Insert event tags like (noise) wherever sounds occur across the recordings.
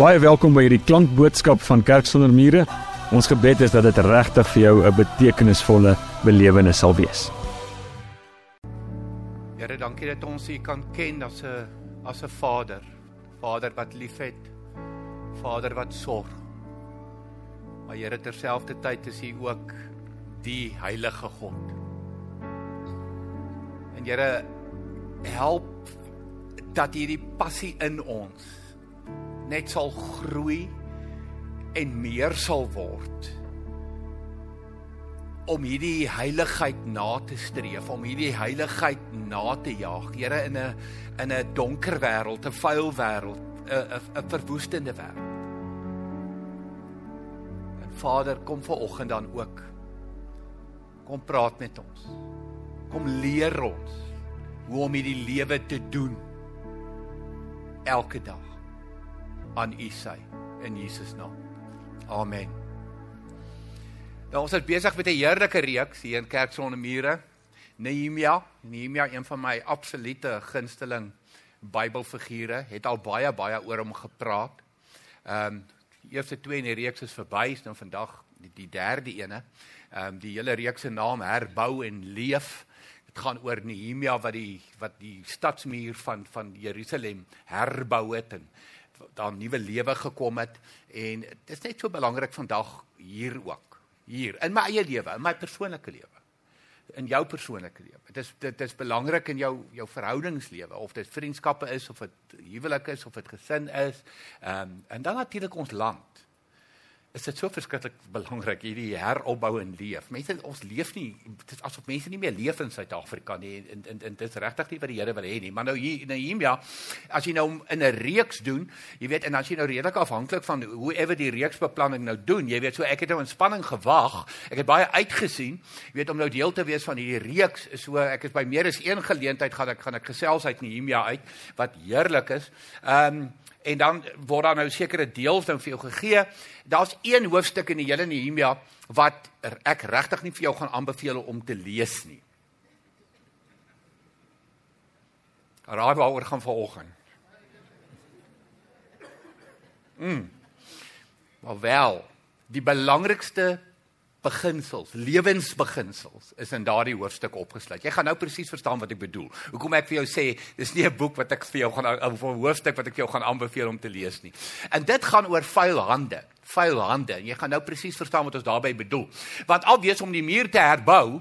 Baie welkom by hierdie klankboodskap van Kerk sonder mure. Ons gebed is dat dit regtig vir jou 'n betekenisvolle belewenis sal wees. Here, dankie dat ons U kan ken as 'n as 'n Vader, Vader wat liefhet, Vader wat sorg. Maar Here terselfdertyd is U ook die heilige God. En Here, help dat hierdie passie in ons net sal groei en meer sal word om hierdie heiligheid na te streef, om hierdie heiligheid na te jaag. Here in 'n in 'n donker wêreld, 'n vuil wêreld, 'n 'n verwoestende wêreld. En Vader, kom vanoggend dan ook. Kom praat met ons. Kom leer ons hoe om hierdie lewe te doen elke dag aan U sy in Jesus naam. Amen. Nou ons is besig met 'n heerlike reeks hier in Kerk sonder mure. Nehemia, Nehemia een van my absolute gunsteling Bybelfigure, het al baie baie oor hom gepraat. Ehm um, die eerste twee in die reeks is verby, nou vandag die, die derde ene. Ehm um, die hele reeks se naam herbou en leef. Dit gaan oor Nehemia wat die wat die stadsmuur van van Jerusalem herbou het en daar nuwe lewe gekom het en dit is net so belangrik vandag hier ook. Hier in my eie lewe in my persoonlike lewe. In jou persoonlike lewe. Dit is dit is belangrik in jou jou verhoudingslewe of dit vriendskappe is of dit huwelik is of dit gesin is. Um, en dan natuurlik ons land is dit so verskriklik belangrik hierdie heropbou en leef. Mense ons leef nie dit is asof mense nie meer leef in Suid-Afrika nie en en en dit is regtig nie wat die Here wil hê nie. Maar nou hier in Nehemia as jy nou in 'n reeks doen, jy weet en as jy nou redelik afhanklik van hoe ewe die reeksbeplanning nou doen, jy weet so ek het nou in spanning gewag. Ek het baie uitgesien, jy weet om nou deel te wees van hierdie reeks. So ek is by meer as een geleentheid gaan ek gaan ek gesels uit Nehemia uit wat heerlik is. Ehm um, en dan word daar nou sekere deels nou vir jou gegee. Daar's een hoofstuk in die hele Nehemia wat ek regtig nie vir jou gaan aanbeveel om te lees nie. Raai waaroor gaan vanoggend. Mm. Maar wel, die belangrikste beginsels, lewensbeginsels is in daardie hoofstuk opgesluit. Jy gaan nou presies verstaan wat ek bedoel. Hoekom ek vir jou sê, dis nie 'n boek wat ek vir jou gaan of 'n hoofstuk wat ek jou gaan aanbeveel om te lees nie. En dit gaan oor vuil hande, vuil hande. En jy gaan nou presies verstaan wat ons daarmee bedoel. Want alwees om die muur te herbou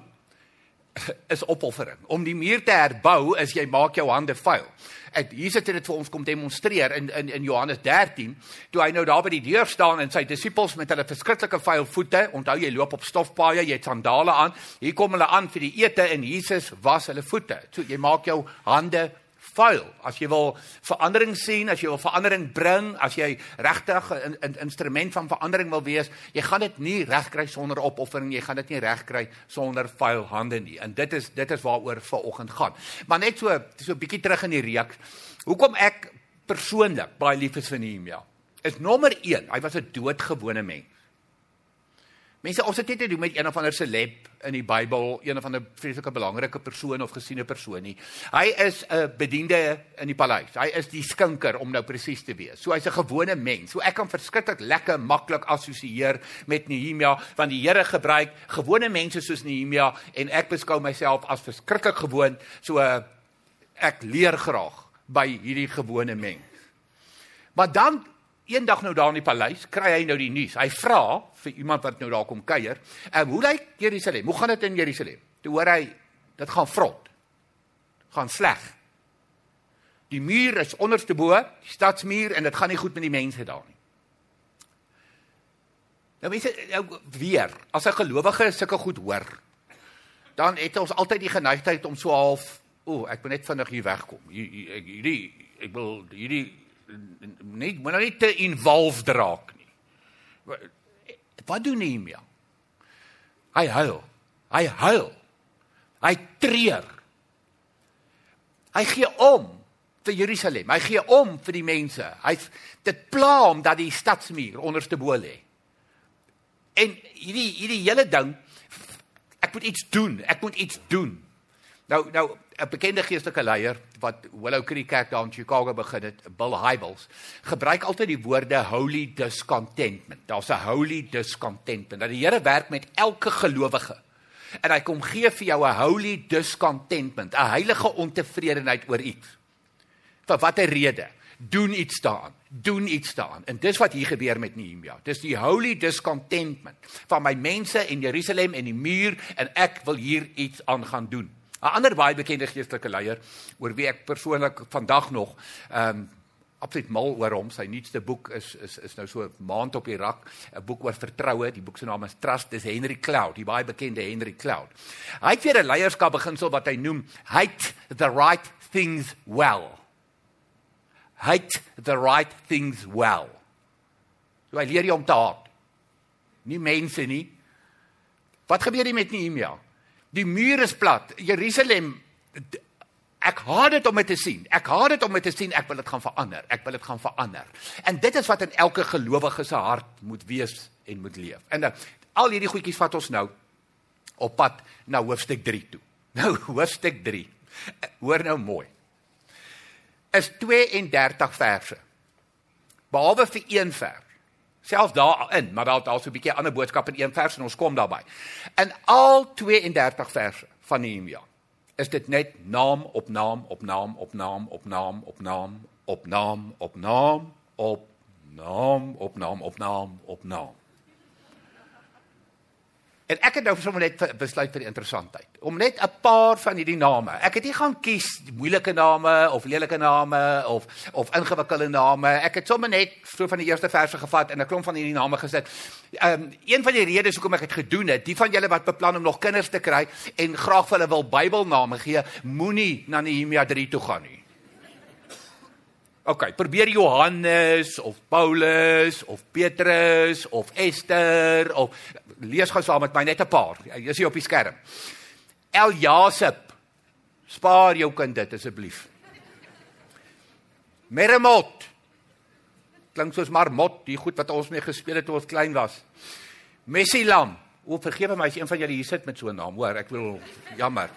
is opoffering. Om die muur te herbou is jy maak jou hande vuil. En Jesus het dit vir ons kom demonstreer in in in Johannes 13, toe hy nou daar by die deur staan en sy disippels met hulle verskriklike vuil voete, onthou jy loop op stofpaaie, jy het sandale aan. Hier kom hulle aan vir die ete en Jesus was hulle voete. So jy maak jou hande vuil. As jy wil verandering sien, as jy wil verandering bring, as jy regtig 'n in, in, instrument van verandering wil wees, jy gaan dit nie regkry sonder opoffering, jy gaan dit nie regkry sonder vuil hande nie. En dit is dit is waaroor vanoggend gaan. Maar net so so 'n bietjie terug in die reeks. Hoekom ek persoonlik baie lief is vir Nehemia? Is nommer 1, hy was 'n doodgewone mens. Mense, ons het net te doen met een of ander celeb in die Bybel, een of ander vreeslike belangrike persoon of gesiene persoon nie. Hy is 'n bediende in die paleis. Hy is die skinker om nou presies te wees. So hy's 'n gewone mens. So ek kan verskriklik lekker maklik assosieer met Nehemia want die Here gebruik gewone mense soos Nehemia en ek beskou myself as verskriklik gewoon. So ek leer graag by hierdie gewone mens. Maar dan eendag nou daar in die paleis, kry hy nou die nuus. Hy vra vir iemand wat nou daar kom kuier, "En hoe lyk Jerusalem? Hoe gaan dit in Jerusalem?" Toe hoor hy, "Dit gaan vrot. Gaan sleg. Die muur is onderste bo, die stadsmuur en dit gaan nie goed met die mense daar nie." Nou mense, nou weer, as 'n gelowige sulke goed hoor, dan het ons altyd die geneigtheid om so half, o, ek moet net vinnig hier wegkom. Hierdie ek wil hierdie net moet nou nie te involved raak nie. Wat doen Nehemia? Hy huil. Hy huil. Hy treur. Hy gee om vir Jerusalem. Hy gee om vir die mense. Hy dit pla hom dat die stadsmuur onderste bo lê. En hierdie hierdie hele ding ek moet iets doen. Ek moet iets doen. Nou nou 'n bekende geestelike leier wat Willow Creek Kerk daar in Chicago begin het, Bill Hybels, gebruik altyd die woorde holy discontentment. Daar's 'n holy discontentment. Dat die Here werk met elke gelowige. En hy kom gee vir jou 'n holy discontentment, 'n heilige ontevredenheid oor iets. Vir watter rede? Doen iets daaraan. Doen iets daaraan. En dis wat hier gebeur met Nehemia. Dis die holy discontentment van my mense in Jerusalem en die muur en ek wil hier iets aan gaan doen. 'n ander baie bekende geestelike leier oor wie ek persoonlik vandag nog ehm um, absoluut mal oor hom. Sy nuutste boek is is is nou so 'n maand op die rak, 'n boek oor vertroue. Die boek se naam is Trust. Dis Henry Cloud, die baie bekende Henry Cloud. Hy het weer 'n leierskap beginsel wat hy noem hate the right things well. Hate the right things well. So hy leer jy om te haat. Nie mense nie. Wat gebeur hier met Nehemia? Die muur is plat. Jerusalem ek haat dit om dit te sien. Ek haat dit om dit te sien. Ek wil dit gaan verander. Ek wil dit gaan verander. En dit is wat in elke gelowige se hart moet wees en moet leef. En dan al hierdie goedjies vat ons nou op pad na hoofstuk 3 toe. (laughs) Nou hoofstuk 3. Hoor nou mooi. Is 32 verse. Behalwe vir een vers selfs daarin, maar daar daar's 'n bietjie ander boodskap in een vers en ons kom daarby. In al 32 verse van Nehemia is dit net naam op naam op naam op naam op naam op naam op naam op naam op naam op naam op naam op naam. En ek het nou sommer net besluit vir die interessantheid om net 'n paar van hierdie name. Ek het nie gaan kies moeilike name of lelike name of of ingewikkelde name. Ek het sommer net so van die eerste verse gevat en 'n klomp van hierdie name gesit. Ehm um, een van die redes hoekom ek dit gedoen het, die van julle wat beplan om nog kinders te kry en graag vir hulle wil Bybelname gee, moenie na Nehemia 3 toe gaan nie. OK, probeer Johannes of Paulus of Petrus of Ester of lees gou saam met my net 'n paar. Jy is hier op die skerm. Eljasep. Spaar jou kind dit asseblief. Meremot. Klink soos marmot, die goed wat ons mee gespeel het toe ons klein was. Messilam. O, vergewe my as een van julle hier sit met so 'n naam, hoor, ek wil jammer.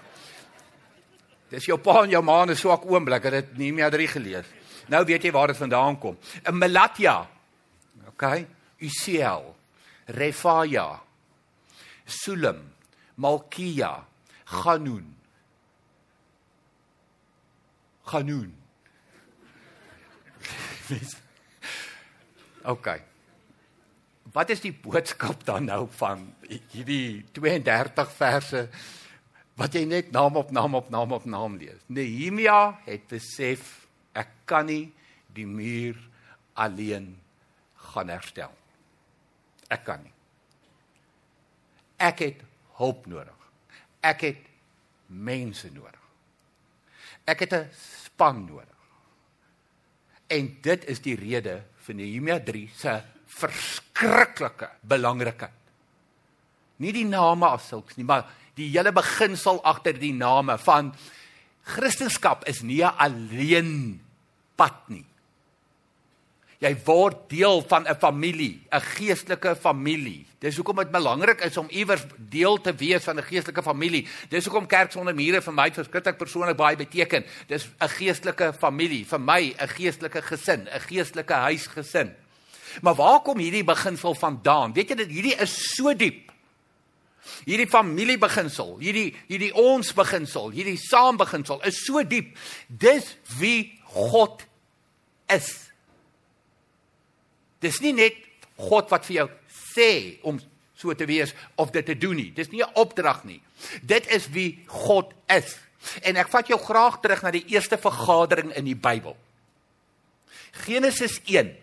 Dis jou pa en jou ma 'n swak oomblik, het dit nie meer drie gelees. Nou weet jy waar dit vandaan kom. 'n Melatja. OK. Usiel. Refaya. Sulam, Malkia, Hanun. Hanun. (laughs) OK. Wat is die boodskap dan nou van hierdie 32 verse wat jy net naam op naam op naam op naam lees? Nehemia het besef ek kan nie die muur alleen gaan herstel. Ek kan nie. Ek het hulp nodig. Ek het mense nodig. Ek het 'n span nodig. En dit is die rede vir Nehemia 3 se verskriklike belangrikheid. Nie die name as sulks nie, maar die hele beginsel agter die name van Christendom is nie 'n alleen pad nie. Jy word deel van 'n familie, 'n geestelike familie. Dis hoekom dit belangrik is om iewers deel te wees van 'n geestelike familie. Dis hoekom kerk sonder mure vir my verskriklik persoonlik baie beteken. Dis 'n geestelike familie, vir my 'n geestelike gesin, 'n geestelike huisgesin. Maar waar kom hierdie beginsel vandaan? Weet jy dit hierdie is so diep. Hierdie familiebeginsel, hierdie hierdie ons beginsel, hierdie saambeginsel is so diep. Dis wie God is. Dis nie net God wat vir jou sê om so te wees of dit te doen nie. Dis nie 'n opdrag nie. Dit is wie God is. En ek vat jou graag terug na die eerste vergadering in die Bybel. Genesis 1.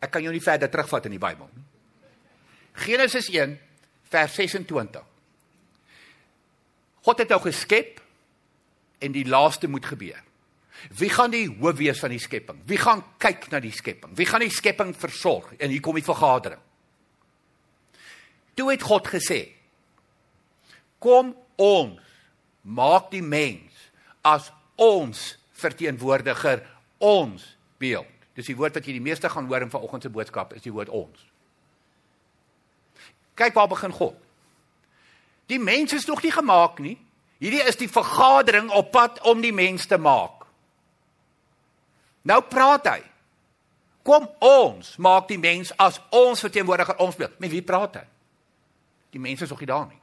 Ek kan jou nie verder terugvat in die Bybel nie. Genesis 1 vers 26. God het jou geskep en die laaste moet gebeur. Wie gaan die hoof wees van die skepping? Wie gaan kyk na die skepping? Wie gaan die skepping versorg? En hier kom die vergadering. Toe het God gesê: Kom ons maak die mens as ons verteenwoordiger, ons beeld. Dis die woord wat jy die meeste gaan hoor in vanoggend se boodskap, is die woord ons. Kyk waar begin God. Die mens is nog nie gemaak nie. Hierdie is die vergadering op pad om die mens te maak. Nou praat hy. Kom ons maak die mens as ons verteenwoordiger ons beeld. Met wie praat hy? Die mense is nog nie daar nie.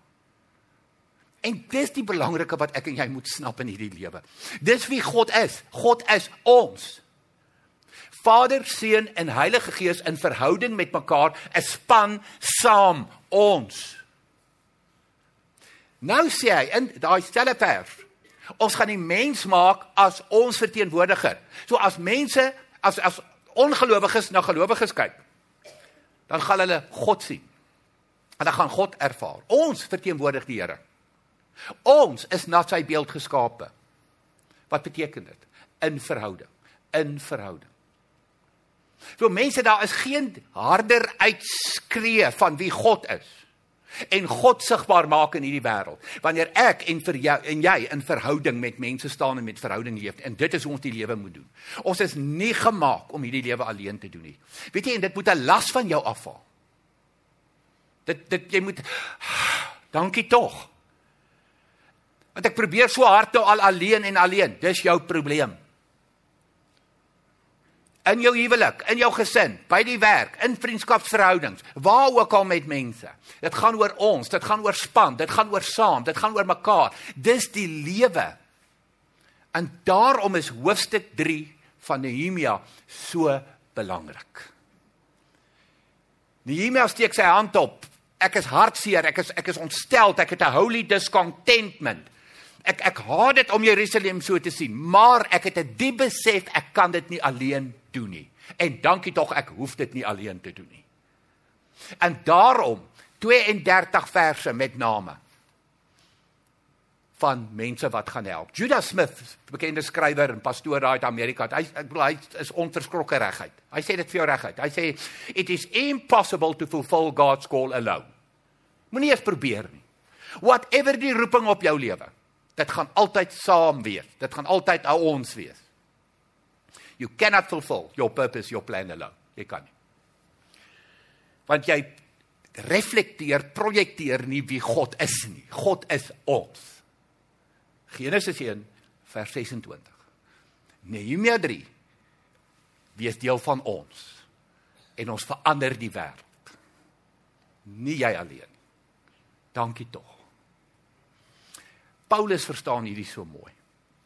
En dis die belangrike wat ek en jy moet snap in hierdie lewe. Dis wie God is. God is ons. Vader, Seun en Heilige Gees in verhouding met mekaar, 'n span saam ons. Nou sê hy in daai stelle vers, ons gaan die mens maak as ons verteenwoordiger. So as mense as as ongelowiges na gelowiges kyk, dan gaan hulle God sien. Hulle gaan God ervaar. Ons verteenwoordig die Here. Ons is na sy beeld geskape. Wat beteken dit? In verhouding. In verhouding. So mense daar is geen harder uitskree van wie God is en God sigbaar maak in hierdie wêreld. Wanneer ek en vir jou en jy in verhouding met mense staan en met verhouding leef en dit is hoe ons die lewe moet doen. Ons is nie gemaak om hierdie lewe alleen te doen nie. Weet jy en dit moet 'n las van jou afval. Dit dit jy moet dankie tog. Want ek probeer so hard nou al alleen en alleen. Dis jou probleem in jou huwelik, in jou gesin, by die werk, in vriendskapsverhoudings, waar ook al met mense. Dit gaan oor ons, dit gaan oor span, dit gaan oor saam, dit gaan oor mekaar. Dis die lewe. En daarom is hoofstuk 3 van Nehemia so belangrik. Nehemia steek sy hand op. Ek is hartseer, ek is ek is ontstel, ek het 'n holy discontentment ek ek haat dit om Jerusalem so te sien, maar ek het 'n diep besef ek kan dit nie alleen doen nie. En dankie tog ek hoef dit nie alleen te doen nie. En daarom 32 verse met name van mense wat gaan help. Judah Smith, bekende skrywer en pastoor daar in Amerika, hy ek bedoel hy is onverskrokke reguit. Hy sê dit vir jou reguit. Hy sê it is impossible to fulfill God's call alone. Moenie eens probeer nie. Whatever die roeping op jou lewe. Dit gaan altyd saam wees. Dit gaan altyd ou ons wees. You cannot fulfill your purpose, your plan alone. Jy kan nie. Want jy reflekteer, projekteer nie wie God is nie. God is ons. Genesis 1 vers 26. Nehemia 3 wees deel van ons en ons verander die wêreld. Nie jy alleen. Dankie tog. Paulus verstaan hierdie so mooi.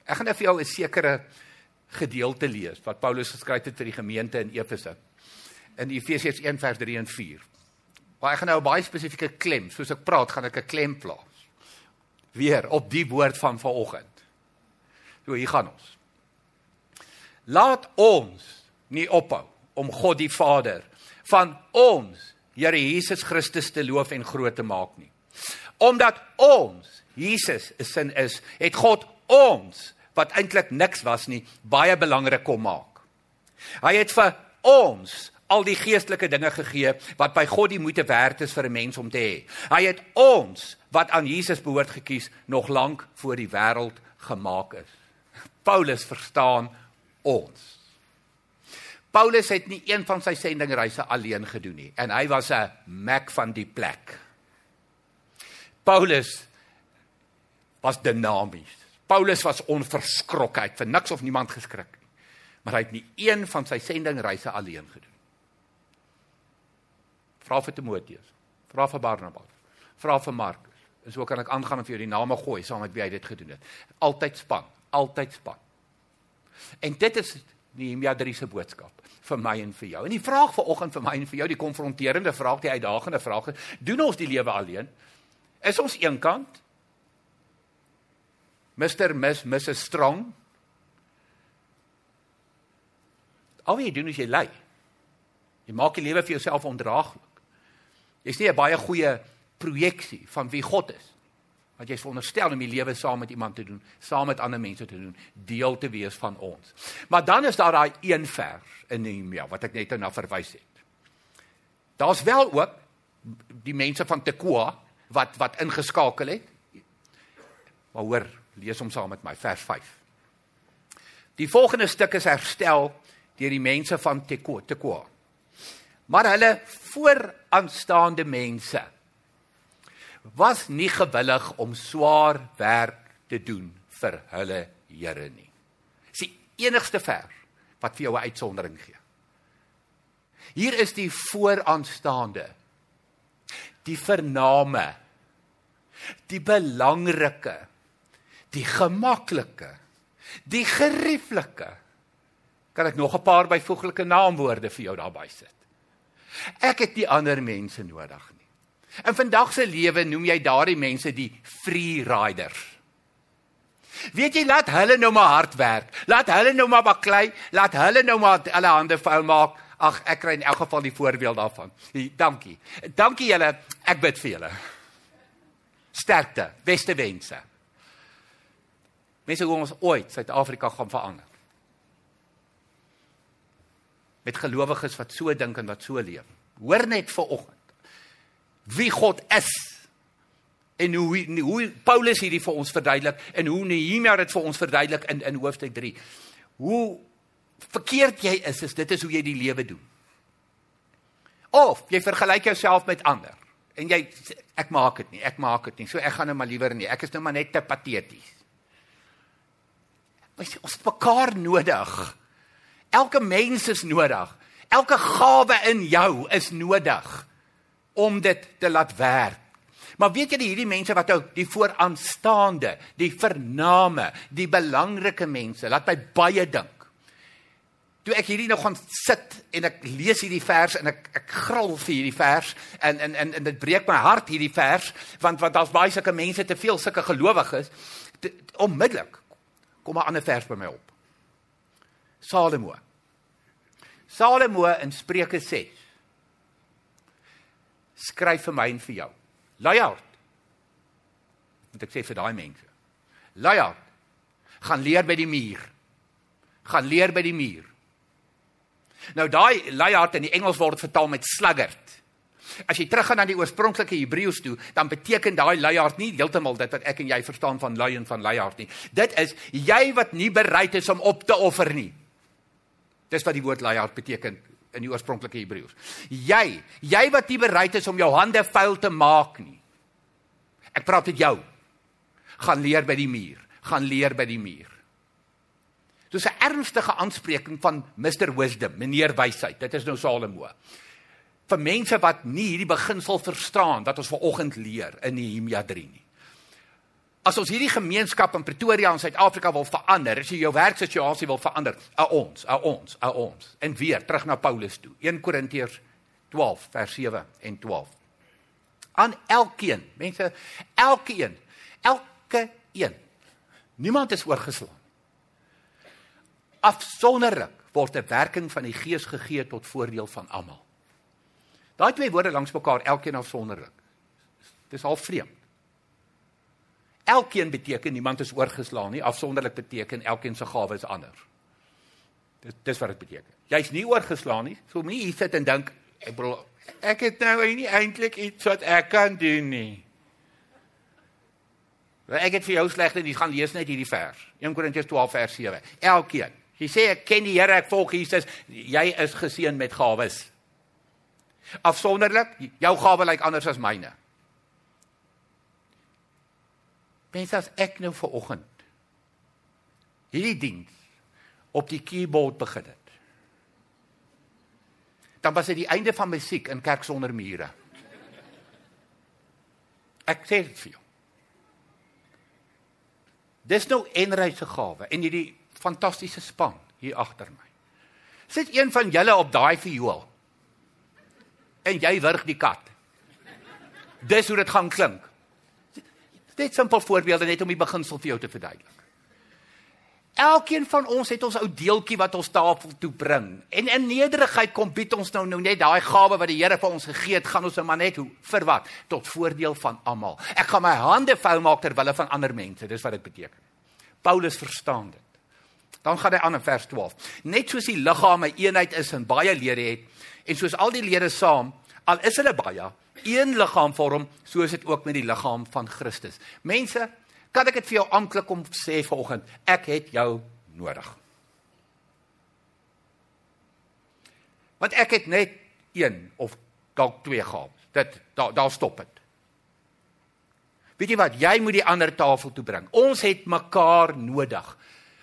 Ek gaan net vir jou 'n sekere gedeelte lees wat Paulus geskryf het vir die gemeente in Efese. In Efesiërs 1 vers 3 en 4. Maar ek gaan nou 'n baie spesifieke klem, soos ek praat, gaan ek 'n klem plaas. Weer op die woord van vanoggend. So hier gaan ons. Laat ons nie ophou om God die Vader van ons Here Jesus Christus te loof en groot te maak nie. Omdat ons Jesus se sin is, het God ons wat eintlik niks was nie, baie belangrik kom maak. Hy het vir ons al die geestelike dinge gegee wat by God die moeite werd is vir 'n mens om te hê. Hy het ons wat aan Jesus behoort gekies nog lank voor die wêreld gemaak is. Paulus verstaan ons. Paulus het nie een van sy sendingreise alleen gedoen nie en hy was 'n mek van die plek. Paulus was dinamies. Paulus was onverskrokke, hy het vir niks of niemand geskrik nie. Maar hy het nie een van sy sendingreise alleen gedoen. Vra vir Timoteus, vra vir Barnabas, vra vir Markus. En so kan ek aangaan en vir jou die name gooi saam met wie hy dit gedoen het. Altyd span, altyd span. En dit is Nehemia 3 se boodskap vir my en vir jou. En die vraag vanoggend vir my en vir jou, die konfronterende vraag, die uitdagende vraag doen ons die lewe alleen? Is ons eenkant? Mr. Miss Mrs. Strong. Al wat jy doen is jy lei. Jy maak die lewe vir jouself ondraaglik. Jy's nie 'n baie goeie projeksie van wie God is. Want jy's veronderstel om die lewe saam met iemand te doen, saam met ander mense te doen, deel te wees van ons. Maar dan is daar daai een vers in Nehemia wat ek net nou na verwys het. Daar's wel ook die mense van Tekoa wat wat ingeskakel het. Maar hoor, Lees hom saam met my vers 5. Die volgende stuk is herstel deur die mense van Tekoa, Tekoa. Maar hulle vooraanstaande mense was nie gewillig om swaar werk te doen vir hulle Here nie. Dis die enigste vers wat vir jou 'n uitsondering gee. Hier is die vooraanstaande die vername die belangrike die gemaklike die gerieflike kan ek nog 'n paar byvoeglike naamwoorde vir jou daarby sit ek het nie ander mense nodig nie in vandag se lewe noem jy daardie mense die free riders Weet jy laat hulle nou maar hard werk. Laat hulle nou maar baklei, laat hulle nou maar hulle hande vuil maak. Ag, ek kry in elk geval die voorbeeld daarvan. Dankie. Dankie julle. Ek bid vir julle. Sterkte, beste wense. Mense hoe ons ooit Suid-Afrika gaan verander. Met gelowiges wat so dink en wat so leef. Hoor net vir oggend wie God is en hoe hoe Paulus hierdie vir ons verduidelik en hoe Nehemia dit vir ons verduidelik in in hoofstuk 3. Hoe verkeerd jy is, is dit is hoe jy die lewe doen. Of jy vergelyk jouself met ander en jy ek maak dit nie, ek maak dit nie. So ek gaan nou maar liewer nie. Ek is nou maar net te pateties. Ons ons mekaar nodig. Elke mens is nodig. Elke gawe in jou is nodig om dit te laat werk. Maar weet jy die hierdie mense wat ou die vooraanstaande, die vername, die belangrike mense, laat my baie dink toe ek hierdie nou gaan sit en ek lees hierdie vers en ek ek gril vir hierdie vers en en en, en dit breek my hart hierdie vers want want daar's baie sulke mense te veel sulke gelowiges onmiddellik kom 'n ander vers by my op. Salomo. Salomo in Spreuke 6 skryf vir my en vir jou. Luiheid moet ek sê vir daai mense. Luiheid gaan leer by die muur. Gaan leer by die muur. Nou daai luiheid in die Engels word vertaal met sluggard. As jy teruggaan na die oorspronklike Hebreëus toe, dan beteken daai luiheid nie heeltemal dit wat ek en jy verstaan van lui en van luiheid nie. Dit is jy wat nie bereid is om op te offer nie. Dis wat die woord luiheid beteken in die oorspronklike Hebreëus. Jy, jy wat nie bereid is om jou hande vuil te maak nie. Ek praat met jou. Gaan leer by die muur. Gaan leer by die muur. Dis 'n ernstige aanspreking van Mr Wisdom, meneer wysheid. Dit is nou Salomo. Vir mense wat nie hierdie beginsel verstaan wat ons vanoggend leer in Nehemia 3 nie. As ons hierdie gemeenskap in Pretoria in Suid-Afrika wil verander, as jy jou werksituasie wil verander, a ons, a ons, a ons. En weer terug na Paulus toe. 1 Korintiërs 12 vers 7 en 12. Aan elkeen, mense, elkeen, elke een. Niemand is oorgeslaan afsonderlik word 'n werking van die Gees gegee tot voordeel van almal. Daai twee woorde langs mekaar, elkeen afsonderlik. Dis al vreemd. Elkeen beteken niemand is oorgeslaan nie, afsonderlik beteken elkeen se gawe is anders. Dis dis wat dit beteken. Jy's nie oorgeslaan nie. So moenie hier sit en dink ek bedoel ek het nou nie eintlik iets wat ek kan doen nie. Ek het vir jou slegte nie gaan lees net hierdie vers. 1 Korintiërs 12 vers 7. Elkeen Jy sê ek ken die Here, ek volg Jesus, jy is geseën met gawes. Afsonderlik, jou gawe lyk anders as myne. Mens as ek nou vir oggend hierdie diens op die keyboard begin het. Dan was dit die einde van musiek in kerk sonder mure. Ek sê dit vir jou. Dis nou enryse gawe en hierdie fantastiese span hier agter my. Sit een van julle op daai viool. En jy wurg die kat. Dis hoe dit gaan klink. Dit simpel voorbeelde net om die beginsel vir jou te verduidelik. Elkeen van ons het ons ou deeltjie wat ons tafel toe bring. En in nederigheid kom bied ons nou nou net daai gawe wat die Here vir ons gegee het, gaan ons nou maar net hoe vir wat tot voordeel van almal. Ek gaan my hande vuil maak ter wille van ander mense. Dis wat dit beteken. Paulus verstaan dit. Dan gaan hy aan in vers 12. Net soos die liggaam 'n eenheid is en baie lede het en soos al die lede saam, al is hulle baie, een liggaam vorm, so is dit ook met die liggaam van Christus. Mense, kan ek dit vir jou aanklik om sê vanoggend, ek het jou nodig. Want ek het net een of dalk twee gehad. Dit daar daar stop dit. Weet jy wat? Jy moet die ander tafel toe bring. Ons het mekaar nodig.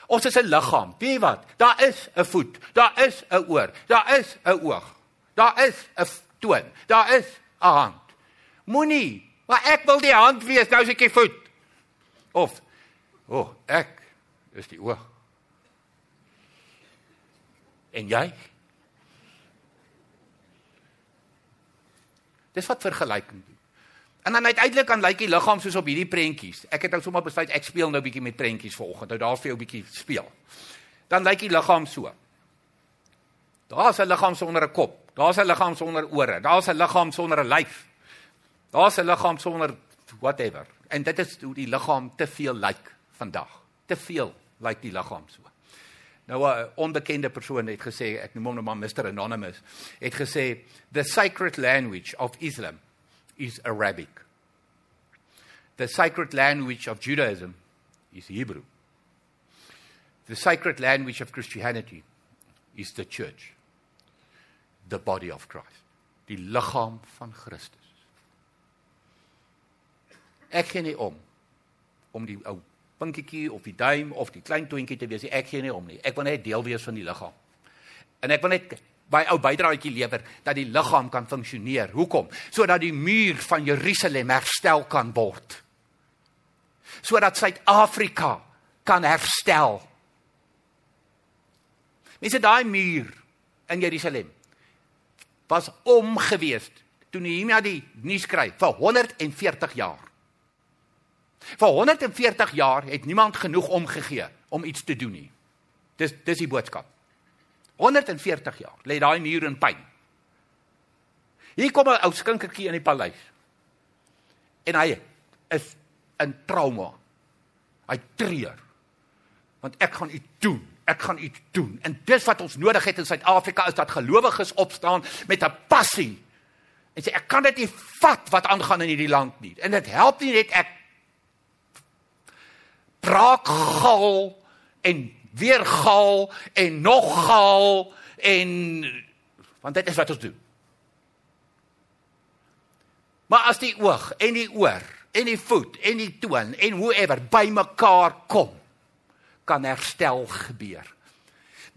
Ons is 'n liggaam. Weet jy wat? Daar is 'n voet, daar is 'n oor, daar is 'n oog. Daar is 'n toon, daar is 'n hand. Moenie, maar ek wil die hand wees, nou is ek die voet. Of o, oh, ek is die oog. En jy? Dis wat vergelyking doen. En dan uiteindelik kan lyk die liggaam soos op hierdie prentjies. Ek het nou sommer besluit ek speel nou 'n bietjie met prentjies vanoggend. Nou daar vir jou 'n bietjie speel. Dan lyk die liggaam so. Daar's 'n liggaam sonder 'n kop. Daar's 'n liggaam sonder ore. Daar's 'n liggaam sonder 'n lyf. Daar's 'n liggaam sonder whatever. En dit is hoe die liggaam te veel lyk vandag. Te veel lyk die liggaam so. Nou 'n onbekende persoon het gesê, ek noem hom nou maar Mr Anonymous, het gesê the sacred language of Islam is Arabic. The sacred language of Judaism is Hebrew. The sacred language of Christianity is the church. The body of Christ. Die liggaam van Christus. Ek gee nie om om die ou pinkietjie of die duim of die klein toentjie te wees. Ek gee nie om nie. Ek wil net deel wees van die liggaam. En ek wil net by ou bydraetjie lewer dat die liggaam kan funksioneer. Hoekom? Sodat die muur van Jerusalem herstel kan word. Sodat Suid-Afrika kan herstel. Mense daai muur in Jerusalem was omgewees toe Nehemia die nuus skryf vir 140 jaar. Vir 140 jaar het niemand genoeg omgegee om iets te doen nie. Dis dis die boodskap. 140 jaar lê daai muur in pyn. Hier kom 'n ou skinkertjie in die paleis. En hy is in trauma. Hy treur. Want ek gaan iets doen. Ek gaan iets doen. En dis wat ons nodig het in Suid-Afrika is dat gelowiges opstaan met 'n passie. En sê ek kan dit nie vat wat aangaan in hierdie land nie. En dit help nie net ek braak gal en weer gal en nog gal en want dit is wat ons doen. Maar as die oog en die oor en die voet en die toon en whoever bymekaar kom, kan herstel gebeur.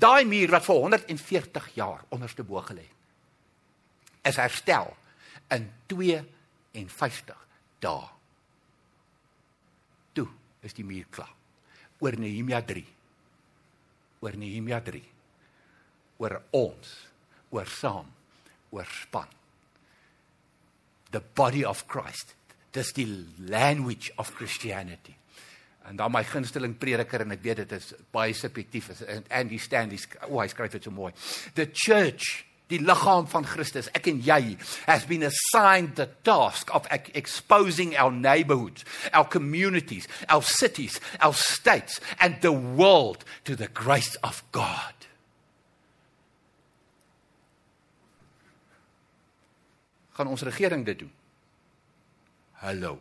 Daai muur wat vir 140 jaar onderste bo gelê het, is herstel in 52 dae. Toe is die muur klaar. Oor Nehemia 3 oor Nehemia 3 oor ons. Oor saam. Oor span. The body of Christ. Dis die language of Christianity en dan my gunsteling prediker en ek weet dit is baie subjektief is Andy Stanley o oh, hy skryf dit so mooi the church die liggaam van Christus, ek en jy, has been assigned the task of exposing our neighborhoods, our communities, our cities, our states and the world to the grace of God. Gaan ons regering dit doen? Hallo.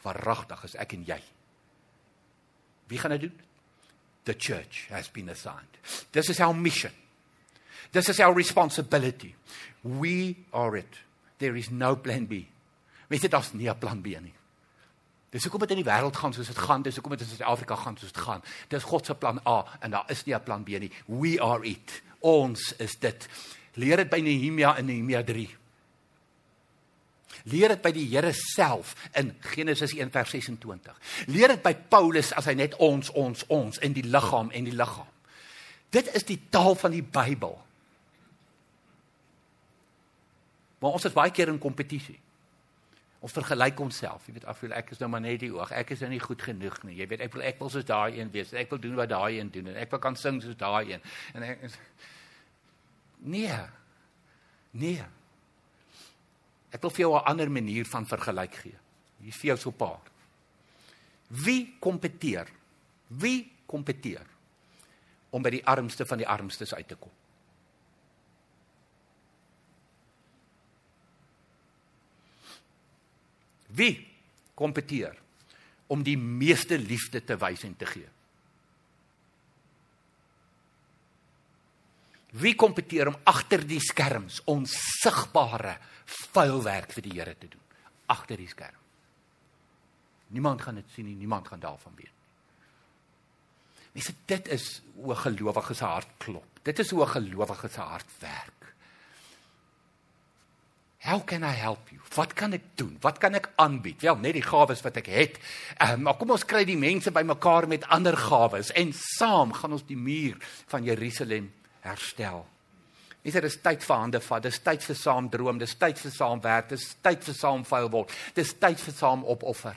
Verragtig is ek en jy. Wie gaan dit doen? the church has been assigned. This is our mission. This is our responsibility. We are it. There is no plan B. Weet jy daar's nie 'n plan B nie. Dis hoekom dit in die wêreld gaan soos dit gaan, dis hoekom dit in Suid-Afrika gaan soos dit gaan. Dis God se plan A en daar is nie 'n plan B nie. We are it. Ons is dit. Leer dit by Nehemia in Nehemia 3. Leer dit by die Here self in Genesis 1:26. Leer dit by Paulus as hy net ons ons ons in die liggaam en die liggaam. Dit is die taal van die Bybel. Maar ons is baie keer in kompetisie. Ons vergelyk onsself. Jy weet af hoe ek is nou maar net die oog. Ek is nou nie goed genoeg nie. Jy weet ek wil ek wil soos daai een wees. Ek wil doen wat daai een doen en ek wil kan sing soos daai een. En ek Nee. Nee. Ek wil vir jou 'n ander manier van vergelyk gee. Hier vir jou so 'n paar. Wie kompeteer? Wie kompeteer om by die armste van die armstes uit te kom? Wie kompeteer om die meeste liefde te wys en te gee? Wie kompeteer om agter die skerms onsigbare vuilwerk vir die Here te doen? Agter die skerm. Niemand gaan dit sien nie, niemand gaan daarvan weet nie. Mense, dit is hoe 'n gelowige se hart klop. Dit is hoe 'n gelowige se hart werk. How can I help you? Wat kan ek doen? Wat kan ek aanbied? Wel, net die gawes wat ek het. Um, maar kom ons kry die mense bymekaar met ander gawes en saam gaan ons die muur van Jerusalem herstel. Dis dit is tyd vir hande vat. Dis tyd vir saam droom. Dis tyd vir saam werk. Dis tyd vir saam vuil word. Dis tyd vir saam opoffer.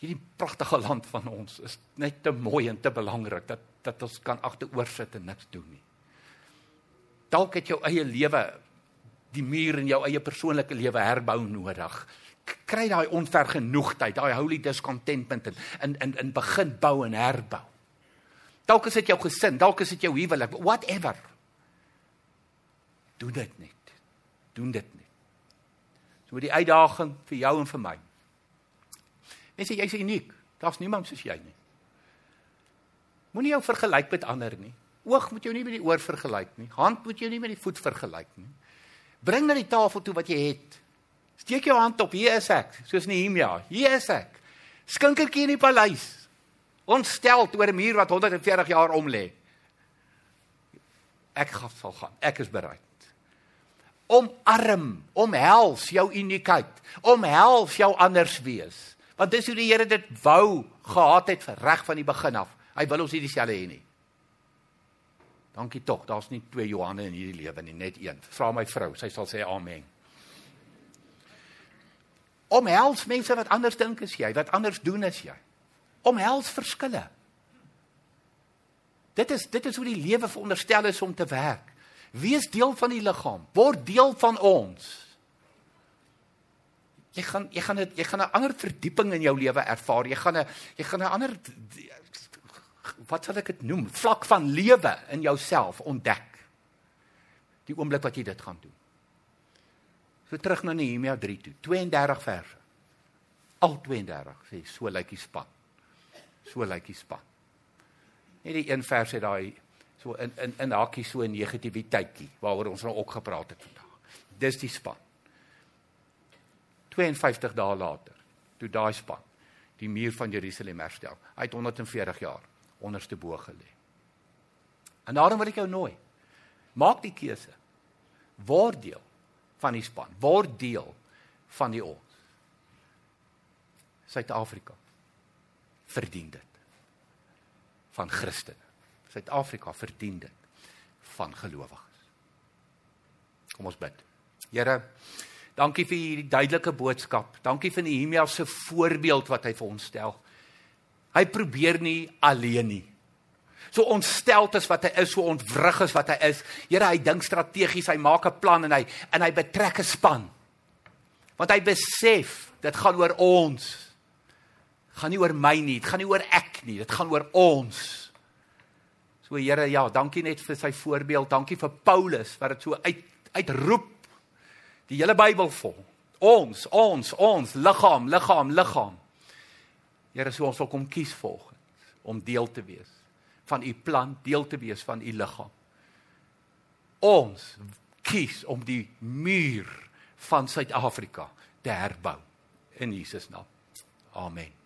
Hierdie pragtige land van ons is net te mooi en te belangrik dat dat ons kan agteroor sit en niks doen nie dalk het jou eie lewe die muur in jou eie persoonlike lewe herbou nodig. Kry daai onvergenoegdheid, daai holy discontentment in in in, in begin bou en herbou. Dalk is dit jou gesin, dalk is dit jou huwelik, whatever. Doen dit net. Doen dit net. So die uitdaging vir jou en vir my. Mense, jy's uniek. Daar's niemand soos jy nie. Moenie jou vergelyk met ander nie. Oog moet jou nie met die oor vergelyk nie. Hand moet jou nie met die voet vergelyk nie. Bring na die tafel toe wat jy het. Steek jou hand op. Hier is ek, soos Nehemia. Hier is ek. Skinkertjie in die paleis. Ontstel oor 'n muur wat 140 jaar om lê. Ek sal gaan. Ek is bereid. Omarm, omhels jou uniekheid. Omhels jou anders wees. Want dis hoe die Here dit wou gehad het reg van die begin af. Hy wil ons nie dieselfde hê nie. Dankie tog, daar's nie twee Johanne in hierdie lewe nie, net een. Vra my vrou, sy sal sê amen. Omhels mense wat anders dink as jy, wat anders doen as jy. Omhels verskille. Dit is dit is hoe die lewe veronderstel is om te werk. Wees deel van die liggaam, word deel van ons. Jy gaan jy gaan dit jy gaan 'n ander verdieping in jou lewe ervaar. Jy gaan 'n jy gaan 'n ander wat sal ek dit noem, vlak van lewe in jouself ontdek. Die oomblik wat jy dit gaan doen. So terug na Nehemia 3 toe, 32 verse. Al 32 sê so lyk die span. So lyk die span. Net die een vers het daai so in in in hakkie so 'n negativiteitjie waaroor ons nou ook gepraat het vandag. Dis die span. 52 dae later, toe daai span die muur van Jerusalem herstel. Hy het 140 jaar onderste bo gelê. En daarom wil ek jou nooi. Maak die keuse. Word deel van die span. Word deel van die ons. Suid-Afrika verdien dit van Christene. Suid-Afrika verdien dit van gelowiges. Kom ons bid. Here, dankie vir hierdie duidelike boodskap. Dankie vir Nehemia se voorbeeld wat hy vir ons stel. Hy probeer nie alleen nie. So ontsteld is wat hy is, so ontwrig is wat hy is. Here, hy dink strategies, hy maak 'n plan en hy en hy betrek 'n span. Want hy besef, dit gaan oor ons. Gaan nie oor my nie, dit gaan nie oor ek nie, dit gaan oor ons. So Here, ja, dankie net vir sy voorbeeld. Dankie vir Paulus wat dit so uit uitroep. Die hele Bybel vol. Ons, ons, ons, liggaam, liggaam, liggaam. Here, so ons wil kom kies volgens om deel te wees van u plan, deel te wees van u liggaam. Ons kies om die muur van Suid-Afrika te herbou in Jesus naam. Amen.